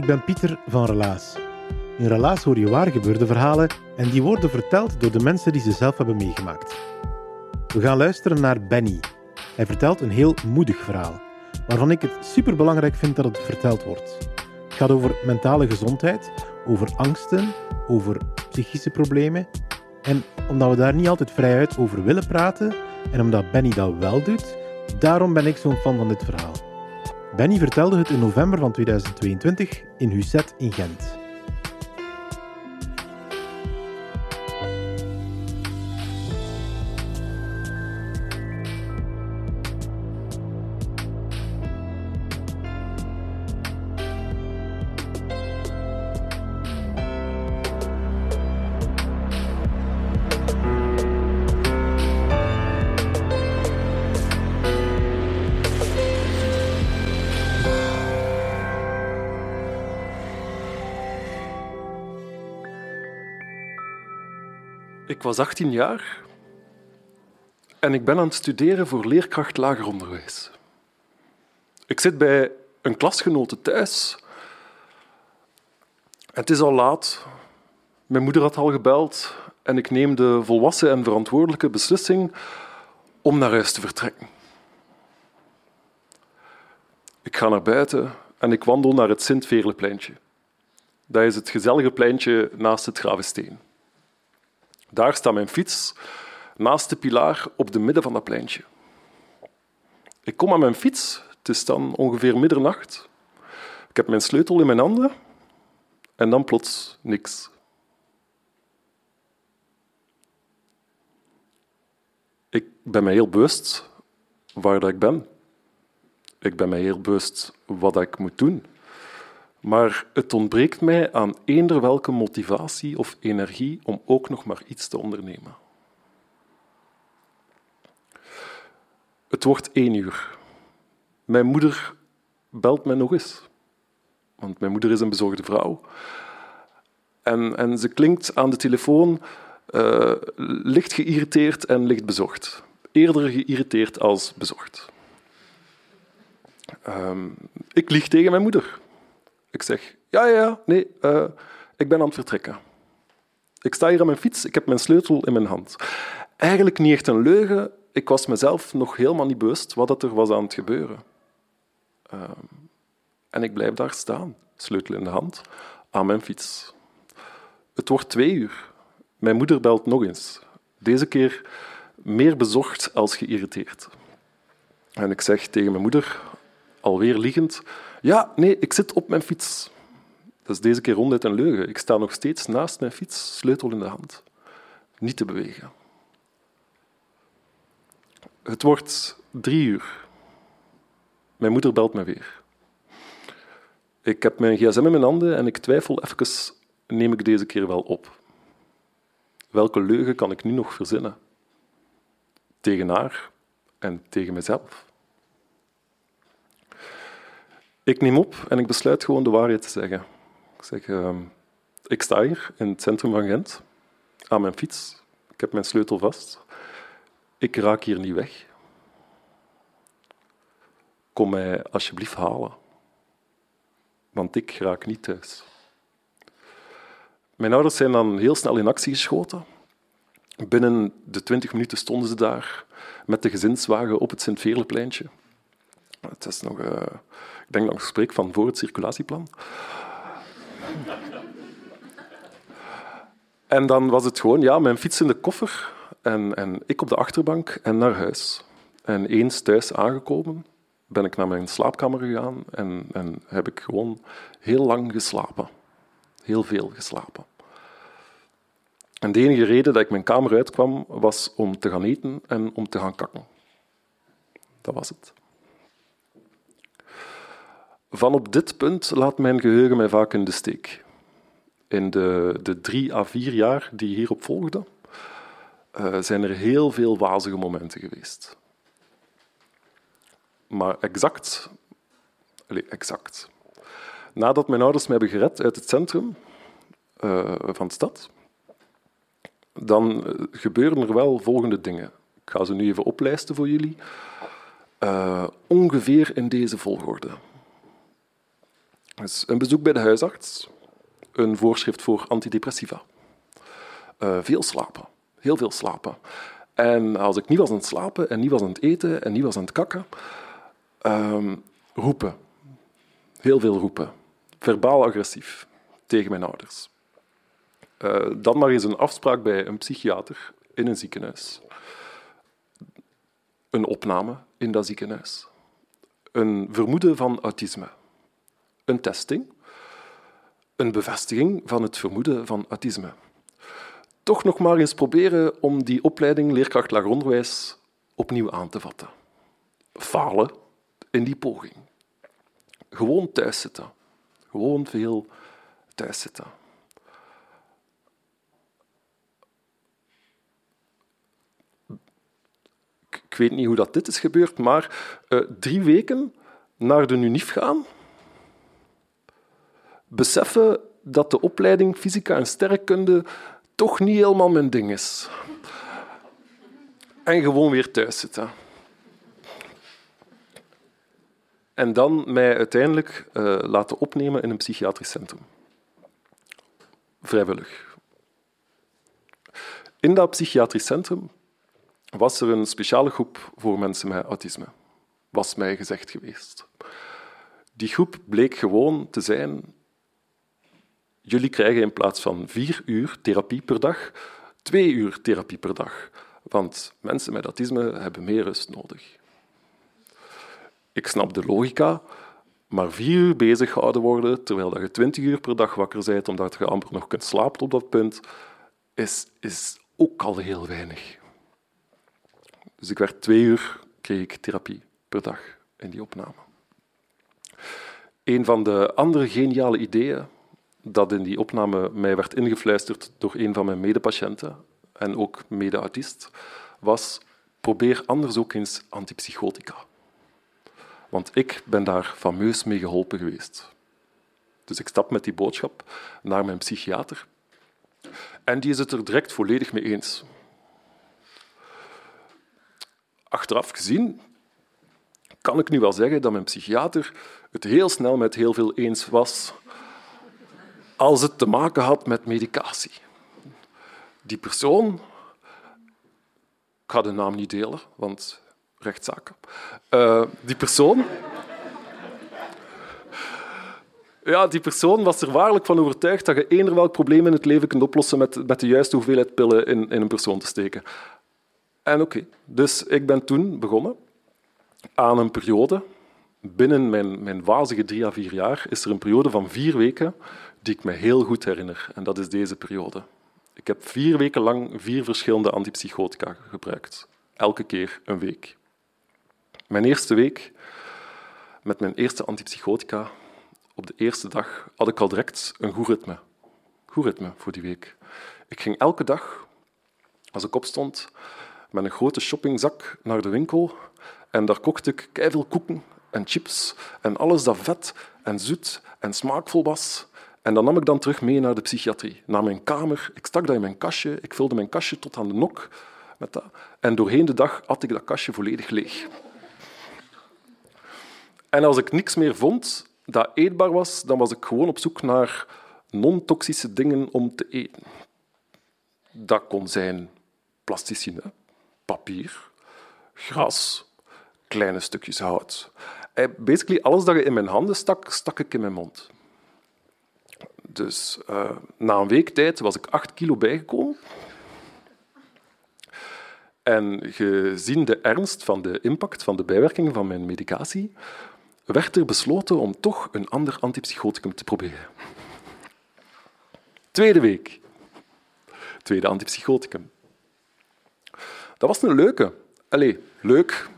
Ik ben Pieter van Relaas. In Relaas hoor je waar gebeurde verhalen en die worden verteld door de mensen die ze zelf hebben meegemaakt. We gaan luisteren naar Benny. Hij vertelt een heel moedig verhaal, waarvan ik het superbelangrijk vind dat het verteld wordt. Het gaat over mentale gezondheid, over angsten, over psychische problemen. En omdat we daar niet altijd vrijuit over willen praten, en omdat Benny dat wel doet, daarom ben ik zo'n fan van dit verhaal. Benny vertelde het in november van 2022 in Husset in Gent. Ik was 18 jaar en ik ben aan het studeren voor leerkracht lager onderwijs. Ik zit bij een klasgenote thuis. Het is al laat. Mijn moeder had al gebeld en ik neem de volwassen en verantwoordelijke beslissing om naar huis te vertrekken. Ik ga naar buiten en ik wandel naar het Sint-Veerlepleintje. Dat is het gezellige pleintje naast het Gravensteen. Daar staat mijn fiets, naast de pilaar op de midden van dat pleintje. Ik kom aan mijn fiets, het is dan ongeveer middernacht. Ik heb mijn sleutel in mijn handen en dan plots niks. Ik ben mij heel bewust waar dat ik ben. Ik ben mij heel bewust wat ik moet doen. Maar het ontbreekt mij aan eender welke motivatie of energie om ook nog maar iets te ondernemen. Het wordt één uur. Mijn moeder belt mij nog eens. Want mijn moeder is een bezorgde vrouw. En, en ze klinkt aan de telefoon uh, licht geïrriteerd en licht bezorgd. Eerder geïrriteerd als bezorgd. Um, ik lieg tegen mijn moeder. Ik zeg, ja, ja, nee, uh, ik ben aan het vertrekken. Ik sta hier aan mijn fiets, ik heb mijn sleutel in mijn hand. Eigenlijk niet echt een leugen, ik was mezelf nog helemaal niet bewust wat er was aan het gebeuren. Uh, en ik blijf daar staan, sleutel in de hand, aan mijn fiets. Het wordt twee uur. Mijn moeder belt nog eens. Deze keer meer bezorgd als geïrriteerd. En ik zeg tegen mijn moeder, alweer liegend, ja, nee, ik zit op mijn fiets. Dat is deze keer ronduit een leugen. Ik sta nog steeds naast mijn fiets, sleutel in de hand. Niet te bewegen. Het wordt drie uur. Mijn moeder belt me weer. Ik heb mijn gsm in mijn handen en ik twijfel even, neem ik deze keer wel op? Welke leugen kan ik nu nog verzinnen? Tegen haar en tegen mezelf. Ik neem op en ik besluit gewoon de waarheid te zeggen. Ik zeg, uh, ik sta hier in het centrum van Gent, aan mijn fiets. Ik heb mijn sleutel vast. Ik raak hier niet weg. Kom mij alsjeblieft halen. Want ik raak niet thuis. Mijn ouders zijn dan heel snel in actie geschoten. Binnen de twintig minuten stonden ze daar met de gezinswagen op het Sint-Veerlepleintje. Het is nog, uh, ik denk dat ik spreek van voor het circulatieplan. En dan was het gewoon ja, mijn fiets in de koffer en, en ik op de achterbank en naar huis. En eens thuis aangekomen, ben ik naar mijn slaapkamer gegaan en, en heb ik gewoon heel lang geslapen. Heel veel geslapen. En de enige reden dat ik mijn kamer uitkwam, was om te gaan eten en om te gaan kakken. Dat was het. Van op dit punt laat mijn geheugen mij vaak in de steek. In de, de drie à vier jaar die hierop volgden, uh, zijn er heel veel wazige momenten geweest. Maar exact, allez, exact. Nadat mijn ouders mij hebben gered uit het centrum uh, van de stad, dan eh, gebeuren er wel volgende dingen. Ik ga ze nu even oplijsten voor jullie. Ongeveer in deze volgorde. Een bezoek bij de huisarts, een voorschrift voor antidepressiva. Uh, veel slapen, heel veel slapen. En als ik niet was aan het slapen en niet was aan het eten en niet was aan het kakken, uh, roepen. Heel veel roepen. Verbaal agressief tegen mijn ouders. Uh, dan maar eens een afspraak bij een psychiater in een ziekenhuis. Een opname in dat ziekenhuis. Een vermoeden van autisme. Een testing. Een bevestiging van het vermoeden van autisme. Toch nog maar eens proberen om die opleiding leerkracht lager onderwijs opnieuw aan te vatten. Falen in die poging. Gewoon thuis zitten. Gewoon veel thuis zitten. Ik weet niet hoe dat dit is gebeurd, maar uh, drie weken naar de UNIF gaan, beseffen dat de opleiding fysica en sterrenkunde toch niet helemaal mijn ding is. En gewoon weer thuis zitten. En dan mij uiteindelijk uh, laten opnemen in een psychiatrisch centrum. Vrijwillig. In dat psychiatrisch centrum was er een speciale groep voor mensen met autisme, was mij gezegd geweest. Die groep bleek gewoon te zijn. Jullie krijgen in plaats van vier uur therapie per dag, twee uur therapie per dag. Want mensen met autisme hebben meer rust nodig. Ik snap de logica, maar vier uur bezig gehouden worden terwijl je twintig uur per dag wakker bent omdat je amper nog kunt slapen op dat punt, is, is ook al heel weinig. Dus ik werd twee uur, kreeg ik therapie per dag in die opname. Een van de andere geniale ideeën dat in die opname mij werd ingefluisterd door een van mijn medepatiënten en ook mede-autist, was probeer anders ook eens antipsychotica. Want ik ben daar fameus mee geholpen geweest. Dus ik stap met die boodschap naar mijn psychiater. En die is het er direct volledig mee eens. Achteraf gezien kan ik nu wel zeggen dat mijn psychiater het heel snel met heel veel eens was als het te maken had met medicatie. Die persoon, ik ga de naam niet delen, want rechtszaken. Uh, die persoon... Ja, die persoon was er waarlijk van overtuigd dat je eender welk probleem in het leven kunt oplossen met, met de juiste hoeveelheid pillen in, in een persoon te steken. En oké, dus ik ben toen begonnen aan een periode. Binnen mijn, mijn wazige drie à vier jaar is er een periode van vier weken die ik me heel goed herinner. En dat is deze periode. Ik heb vier weken lang vier verschillende antipsychotica gebruikt. Elke keer een week. Mijn eerste week met mijn eerste antipsychotica, op de eerste dag, had ik al direct een goed ritme. Goed ritme voor die week. Ik ging elke dag, als ik opstond, met een grote shoppingzak naar de winkel en daar kocht ik veel koeken en chips en alles dat vet en zoet en smaakvol was. En dat nam ik dan terug mee naar de psychiatrie, naar mijn kamer. Ik stak dat in mijn kastje, ik vulde mijn kastje tot aan de nok met dat. En doorheen de dag had ik dat kastje volledig leeg. En als ik niks meer vond dat eetbaar was, dan was ik gewoon op zoek naar non-toxische dingen om te eten. Dat kon zijn plasticine, papier, gras, kleine stukjes hout. Eh, basically alles dat je in mijn handen stak, stak ik in mijn mond. Dus uh, na een week tijd was ik acht kilo bijgekomen. En gezien de ernst van de impact van de bijwerkingen van mijn medicatie, werd er besloten om toch een ander antipsychoticum te proberen. Tweede week. Tweede antipsychoticum. Dat was een leuke. Allee, leuk.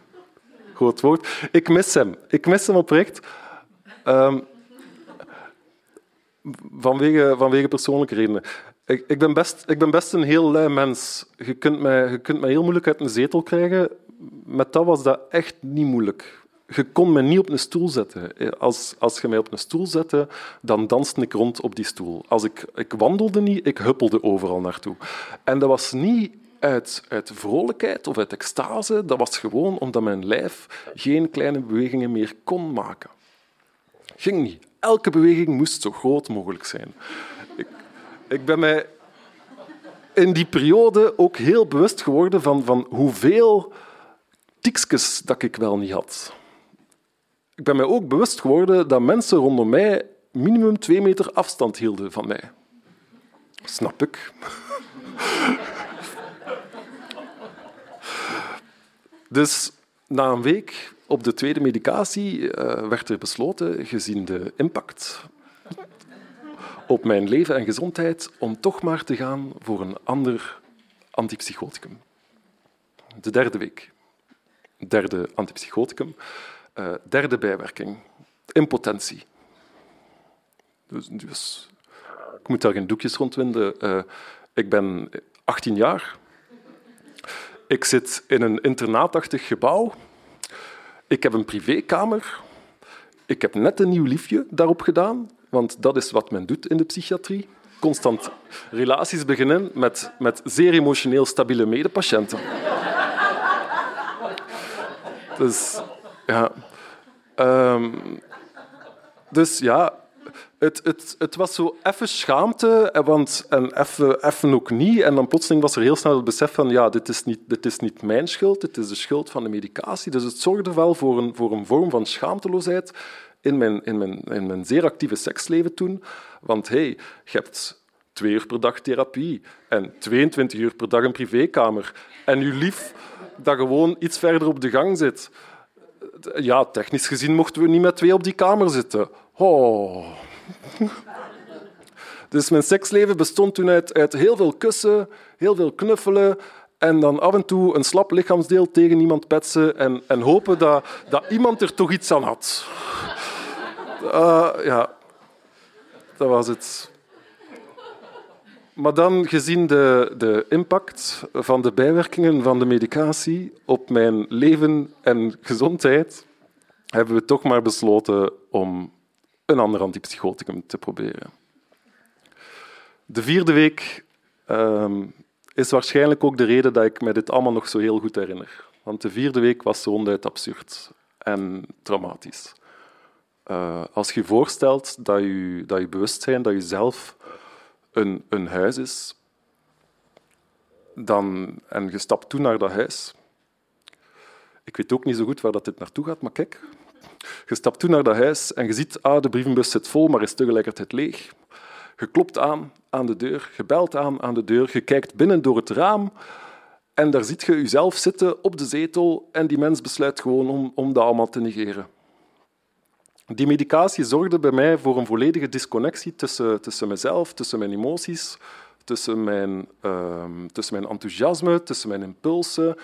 Groot woord. Ik mis hem. Ik mis hem oprecht. Um, vanwege, vanwege persoonlijke redenen. Ik, ik, ben best, ik ben best een heel lui mens. Je kunt, mij, je kunt mij heel moeilijk uit een zetel krijgen. Met dat was dat echt niet moeilijk. Je kon me niet op een stoel zetten. Als, als je mij op een stoel zette, dan danste ik rond op die stoel. Als ik, ik wandelde niet, ik huppelde overal naartoe. En dat was niet uit, uit vrolijkheid of uit extase. Dat was gewoon omdat mijn lijf geen kleine bewegingen meer kon maken. Ging niet. Elke beweging moest zo groot mogelijk zijn. Ik, ik ben mij in die periode ook heel bewust geworden van, van hoeveel tikjes dat ik wel niet had. Ik ben mij ook bewust geworden dat mensen rondom mij minimum twee meter afstand hielden van mij. Snap ik. Dus na een week op de tweede medicatie uh, werd er besloten, gezien de impact op mijn leven en gezondheid, om toch maar te gaan voor een ander antipsychoticum. De derde week. Derde antipsychoticum. Uh, derde bijwerking. Impotentie. Dus, dus, ik moet daar geen doekjes rondwinden. Uh, ik ben 18 jaar. Ik zit in een internaatachtig gebouw. Ik heb een privékamer. Ik heb net een nieuw liefje daarop gedaan, want dat is wat men doet in de psychiatrie. Constant relaties beginnen met, met zeer emotioneel stabiele medepatiënten. Dus ja. Um, dus ja, het, het, het was zo even schaamte, want, en even, even ook niet. En dan plotseling was er heel snel het besef van ja, dit is, niet, dit is niet mijn schuld, dit is de schuld van de medicatie. Dus het zorgde wel voor een, voor een vorm van schaamteloosheid in mijn, in, mijn, in mijn zeer actieve seksleven toen. Want hey, je hebt twee uur per dag therapie en 22 uur per dag een privékamer. En je lief dat gewoon iets verder op de gang zit. Ja, technisch gezien mochten we niet met twee op die kamer zitten. Oh. Dus mijn seksleven bestond toen uit, uit heel veel kussen, heel veel knuffelen en dan af en toe een slap lichaamsdeel tegen iemand petsen en, en hopen dat, dat iemand er toch iets aan had. Uh, ja, dat was het. Maar dan, gezien de, de impact van de bijwerkingen van de medicatie op mijn leven en gezondheid, hebben we toch maar besloten om een ander antipsychoticum te proberen. De vierde week uh, is waarschijnlijk ook de reden dat ik me dit allemaal nog zo heel goed herinner. Want de vierde week was ronduit absurd en traumatisch. Uh, als je je voorstelt dat je, dat bewustzijn, dat je zelf een, een huis is, dan, en je stapt toe naar dat huis. Ik weet ook niet zo goed waar dat dit naartoe gaat, maar kijk, je stapt toe naar dat huis en je ziet, ah, de brievenbus zit vol, maar is tegelijkertijd leeg. Je klopt aan aan de deur, je belt aan aan de deur, je kijkt binnen door het raam en daar ziet je jezelf zitten op de zetel en die mens besluit gewoon om, om dat allemaal te negeren. Die medicatie zorgde bij mij voor een volledige disconnectie tussen, tussen mezelf, tussen mijn emoties, tussen mijn, uh, tussen mijn enthousiasme, tussen mijn impulsen,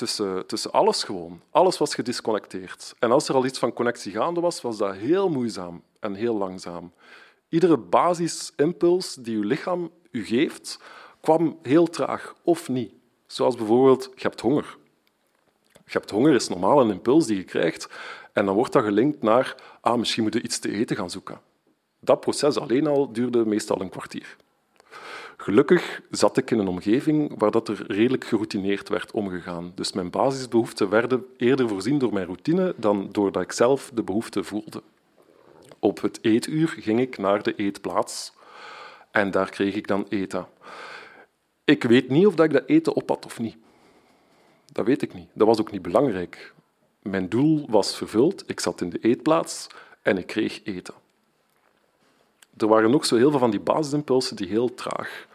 tussen, tussen alles gewoon. Alles was gedisconnecteerd. En als er al iets van connectie gaande was, was dat heel moeizaam en heel langzaam. Iedere basisimpuls die uw lichaam u geeft, kwam heel traag of niet. Zoals bijvoorbeeld, je hebt honger. Je hebt honger is normaal een impuls die je krijgt. En dan wordt dat gelinkt naar, ah, misschien moet je iets te eten gaan zoeken. Dat proces alleen al duurde meestal een kwartier. Gelukkig zat ik in een omgeving waar dat er redelijk geroutineerd werd omgegaan. Dus mijn basisbehoeften werden eerder voorzien door mijn routine dan doordat ik zelf de behoefte voelde. Op het eetuur ging ik naar de eetplaats en daar kreeg ik dan eten. Ik weet niet of ik dat eten op of niet. Dat weet ik niet. Dat was ook niet belangrijk. Mijn doel was vervuld. Ik zat in de eetplaats en ik kreeg eten. Er waren ook zo heel veel van die basisimpulsen die heel traag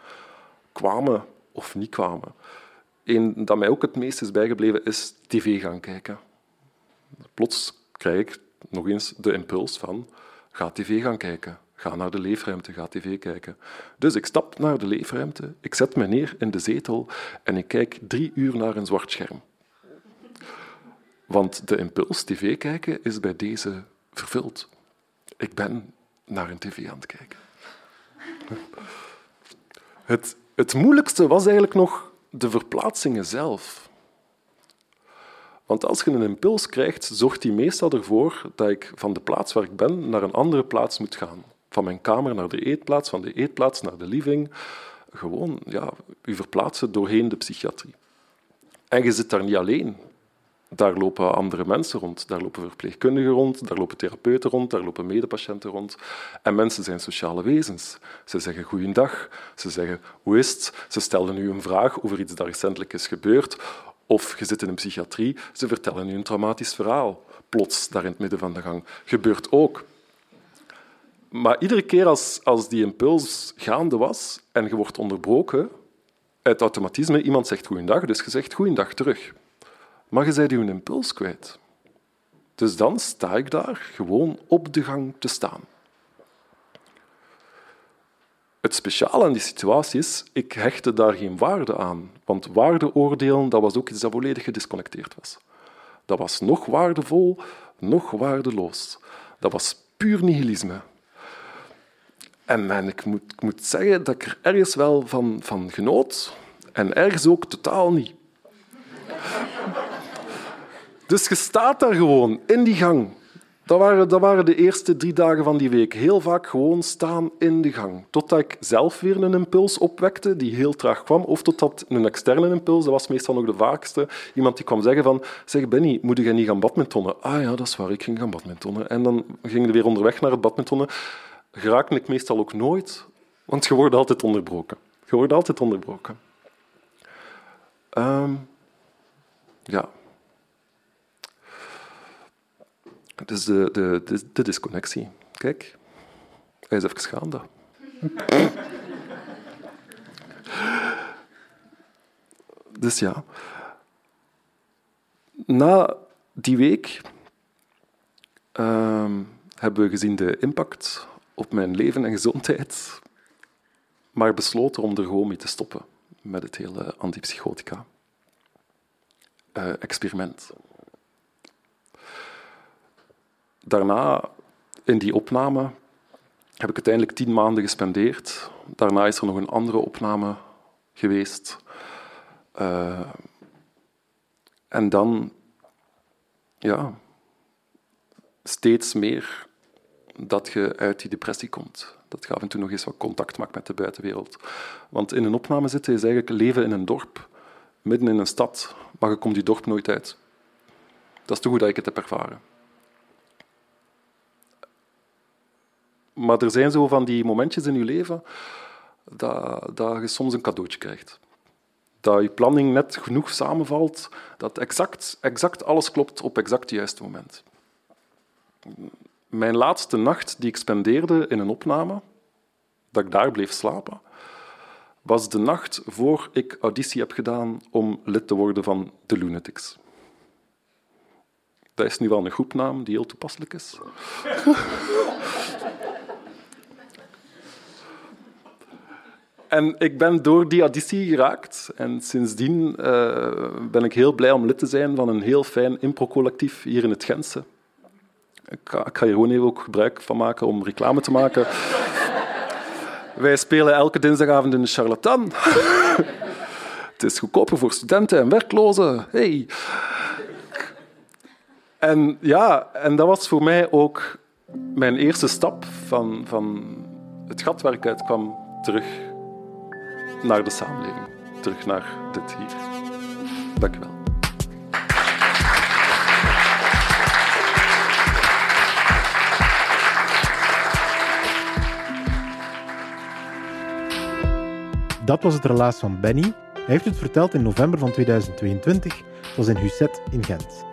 kwamen of niet kwamen. Een dat mij ook het meest is bijgebleven is tv gaan kijken. Plots krijg ik nog eens de impuls van ga tv gaan kijken. Ga naar de leefruimte, ga tv kijken. Dus ik stap naar de leefruimte, ik zet me neer in de zetel en ik kijk drie uur naar een zwart scherm. Want de impuls tv kijken is bij deze vervuld. Ik ben naar een tv aan het kijken. Het, het moeilijkste was eigenlijk nog de verplaatsingen zelf. Want als je een impuls krijgt, zorgt die meestal ervoor dat ik van de plaats waar ik ben naar een andere plaats moet gaan. Van mijn kamer naar de eetplaats, van de eetplaats naar de living. Gewoon, ja, u verplaatsen doorheen de psychiatrie. En je zit daar niet alleen. Daar lopen andere mensen rond, daar lopen verpleegkundigen rond, daar lopen therapeuten rond, daar lopen medepatiënten rond. En mensen zijn sociale wezens. Ze zeggen goeiedag, ze zeggen hoe is het, ze stellen u een vraag over iets dat recentelijk is gebeurd, of je zit in een psychiatrie, ze vertellen u een traumatisch verhaal. Plots, daar in het midden van de gang. Gebeurt ook. Maar iedere keer als, als die impuls gaande was en je wordt onderbroken, uit automatisme, iemand zegt goeiedag, dus je zegt goeiedag terug. Maar je bent je impuls kwijt. Dus dan sta ik daar gewoon op de gang te staan. Het speciale aan die situatie is, ik hechtte daar geen waarde aan. Want waardeoordelen, dat was ook iets dat volledig gedisconnecteerd was. Dat was nog waardevol, nog waardeloos. Dat was puur nihilisme. En man, ik, moet, ik moet zeggen dat ik er ergens wel van, van genoot en ergens ook totaal niet. Dus je staat daar gewoon in die gang. Dat waren, waren de eerste drie dagen van die week. Heel vaak gewoon staan in de gang. Totdat ik zelf weer een impuls opwekte, die heel traag kwam. Of totdat een externe impuls, dat was meestal nog de vaakste, iemand die kwam zeggen van zeg Benny, moet je niet gaan badmintonnen? Ah ja, dat is waar, ik ging gaan badmintonnen. En dan ging je weer onderweg naar het badmintonnen. Geraakte ik meestal ook nooit, want je wordt altijd onderbroken. Je wordt altijd onderbroken. Um, ja, Dus de, de, de, de disconnectie. Kijk, hij is even gaande. dus ja. Na die week uh, hebben we gezien de impact op mijn leven en gezondheid, maar besloten om er gewoon mee te stoppen met het hele antipsychotica. Uh, experiment daarna, in die opname, heb ik uiteindelijk tien maanden gespendeerd. Daarna is er nog een andere opname geweest. Uh, en dan, ja, steeds meer dat je uit die depressie komt. Dat je af en toe nog eens wat contact maakt met de buitenwereld. Want in een opname zitten is eigenlijk leven in een dorp, midden in een stad, maar je komt die dorp nooit uit. Dat is toch hoe dat ik het heb ervaren. Maar er zijn zo van die momentjes in je leven dat, dat je soms een cadeautje krijgt. Dat je planning net genoeg samenvalt, dat exact, exact alles klopt op exact het juiste moment. Mijn laatste nacht die ik spendeerde in een opname, dat ik daar bleef slapen, was de nacht voor ik auditie heb gedaan om lid te worden van The Lunatics. Dat is nu wel een groepnaam die heel toepasselijk is. En ik ben door die auditie geraakt. En sindsdien uh, ben ik heel blij om lid te zijn van een heel fijn improcollectief hier in het Gentse. Ik ga, ik ga hier gewoon even ook gebruik van maken om reclame te maken. Wij spelen elke dinsdagavond in de Charlatan. het is goedkoper voor studenten en werklozen. Hey. En ja, en dat was voor mij ook mijn eerste stap van, van het gat waar ik uitkwam terug naar de samenleving. Terug naar dit hier. Dank u wel. Dat was het relaas van Benny. Hij heeft het verteld in november van 2022. Het was in Husset in Gent.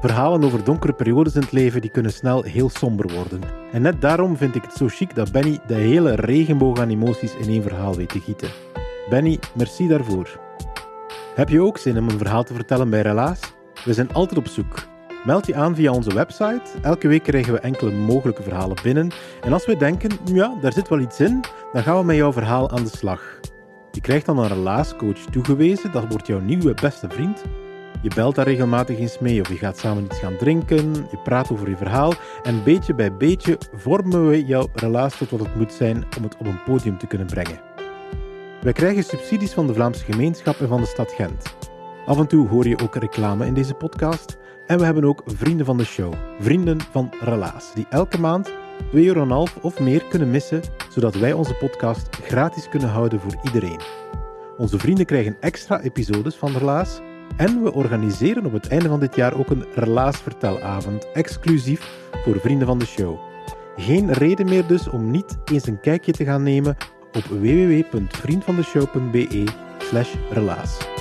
Verhalen over donkere periodes in het leven die kunnen snel heel somber worden. En net daarom vind ik het zo chic dat Benny de hele regenboog aan emoties in één verhaal weet te gieten. Benny, merci daarvoor. Heb je ook zin om een verhaal te vertellen bij Relaas? We zijn altijd op zoek. Meld je aan via onze website. Elke week krijgen we enkele mogelijke verhalen binnen. En als we denken, ja, daar zit wel iets in, dan gaan we met jouw verhaal aan de slag. Je krijgt dan een relaascoach toegewezen, dat wordt jouw nieuwe beste vriend. Je belt daar regelmatig eens mee of je gaat samen iets gaan drinken, je praat over je verhaal en beetje bij beetje vormen we jouw relatie tot wat het moet zijn om het op een podium te kunnen brengen. Wij krijgen subsidies van de Vlaamse gemeenschap en van de stad Gent. Af en toe hoor je ook reclame in deze podcast. En we hebben ook vrienden van de show, vrienden van Relaas, die elke maand 2,5 euro of meer kunnen missen, zodat wij onze podcast gratis kunnen houden voor iedereen. Onze vrienden krijgen extra episodes van Relaas en we organiseren op het einde van dit jaar ook een Relaasvertelavond, exclusief voor vrienden van de show. Geen reden meer dus om niet eens een kijkje te gaan nemen op www.vriendvandeshow.be relaas.